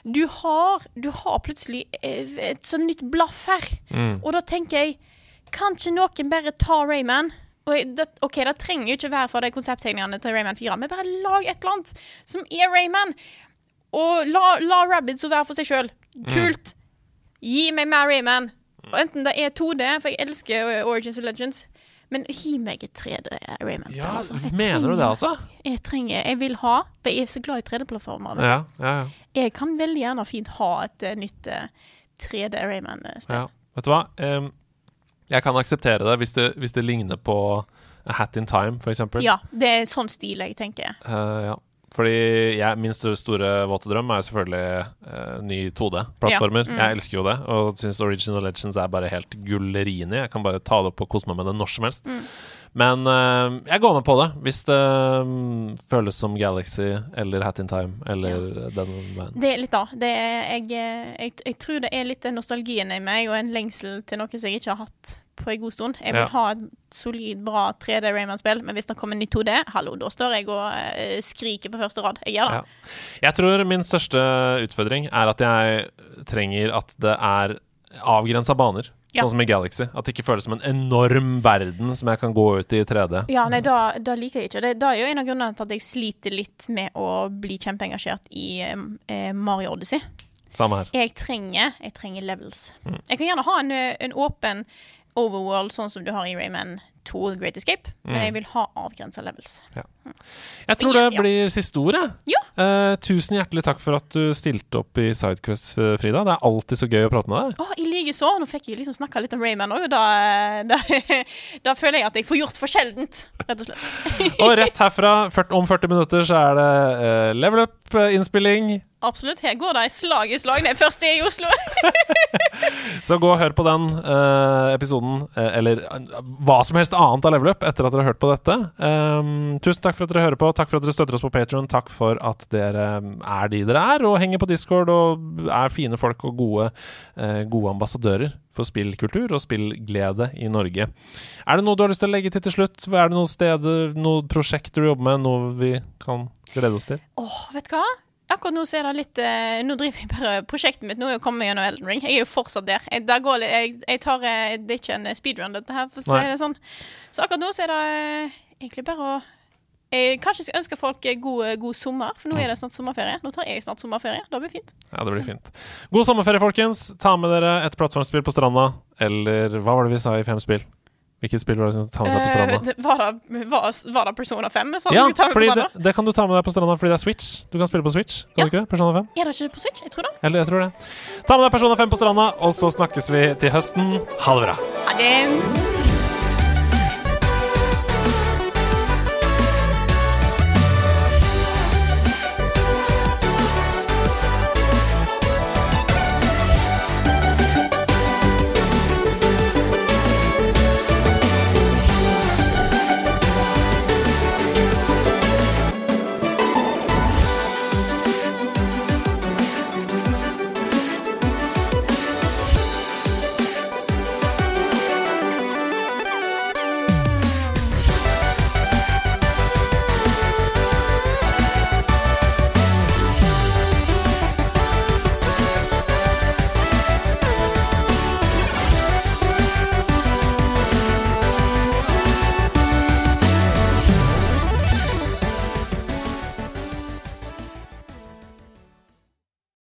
Du har, du har plutselig eh, et sånn nytt blaff her. Mm. Og da tenker jeg Kan ikke noen bare ta Rayman? Det, OK, det trenger jo ikke være for de konsepttegningene til Rayman 4, men bare lag et eller annet som er Rayman. Og la, la Rabbids være for seg sjøl. Kult. Gi meg mer Rayman. Og enten det er 2D, for jeg elsker eh, Origins of Legends, men gi meg et 3D Rayman. Ja, altså. Mener mener du det, altså? Jeg trenger Jeg vil ha For jeg er så glad i 3D-plattformer. Ja, ja, ja. Jeg kan veldig gjerne fint ha et eh, nytt eh, 3D Rayman-spill. ja. Vet du hva? Em, jeg kan akseptere det hvis, det hvis det ligner på A Hat in Time, eksempel. Ja, det er sånn stil jeg tenker. Uh, ja. Fordi jeg, min store, store våte drøm er selvfølgelig uh, ny 2D-plattformer. Ja, mm. Jeg elsker jo det, og syns Original Legends er bare helt gullerini. Jeg kan bare ta det opp og kose meg med det når som helst. Mm. Men uh, jeg går med på det, hvis det um, føles som Galaxy eller Hat in Time eller den veien. Det er litt da. Det er, jeg, jeg, jeg tror det er litt den nostalgien i meg og en lengsel til noe som jeg ikke har hatt på en god stund. Jeg vil Ja. ha et solid, bra 3D Rayman-spill, men hvis det kommer nytt 2D, hallo, da står jeg og uh, skriker på første rad. Jeg gjør det. Ja. Jeg tror min største utfordring er at jeg trenger at det er avgrensa baner. Ja. sånn som i Galaxy. At det ikke føles som en enorm verden som jeg kan gå ut i i 3D. Ja, nei, da, da liker jeg ikke. Det, da er jo en av grunnene til at jeg sliter litt med å bli kjempeengasjert i eh, Mario Odyssey. Samme her. Jeg trenger, jeg trenger levels. Mm. Jeg kan gjerne ha en, eh, en åpen overworld, sånn som du har i Rayman 2 The Great Escape, men Mm. jeg vil ha avgrensa levels. Jeg tror det blir siste ordet. Ja. Uh, tusen hjertelig takk for at du stilte opp i Sidequest, eh, Frida. Det er alltid så gøy å prate med deg. Oh, I likeså. Nå fikk jeg liksom snakka litt om Rayman òg, og da, da, da føler jeg at jeg får gjort for sjeldent, rett og slett. Og rett herfra, om 40 minutter, så er det uh, level up-innspilling. Absolutt. Her går det slag i slag. Det er først i Oslo. Så gå og hør på den uh, episoden, eh, eller eh, hva som helst annet av Level Up, etter at dere har hørt på dette. Um, tusen takk for at dere hører på. Takk for at dere støtter oss på Patron. Takk for at dere um, er de dere er, og henger på Discord og er fine folk og gode, eh, gode ambassadører for spillkultur og spillglede i Norge. Er det noe du har lyst til å legge til til slutt? Er det noen steder, noen prosjekter du jobber med, noe vi kan glede oss til? Åh, vet du hva? Akkurat nå så er det litt eh, Nå driver jeg bare prosjektet mitt nå er å komme meg gjennom Elden Ring. Jeg er jo fortsatt der. Jeg, der går, jeg, jeg tar, eh, det er ikke en speedrun, dette her, for å si det sånn. Så akkurat nå så er det eh, egentlig bare å jeg kanskje skal ønske folk eh, god, god sommer, for nå er det snart sommerferie. Nå tar jeg snart sommerferie. Det blir fint. Ja, det blir fint. God sommerferie, folkens. Ta med dere et plattformspill på stranda. Eller hva var det vi sa i fem spill? Hvilket spill var det som ta med seg på stranda? Uh, var, det, var, var det Persona 5? vi Ja, det, det kan du ta med deg på stranda fordi det er Switch. Du kan spille på Switch. Kan Ja. du ikke det? Persona 5? Er det ikke på Switch? Jeg tror det. Eller jeg tror det. Ta med deg Persona 5 på stranda, og så snakkes vi til høsten. Ha det bra. Ha det.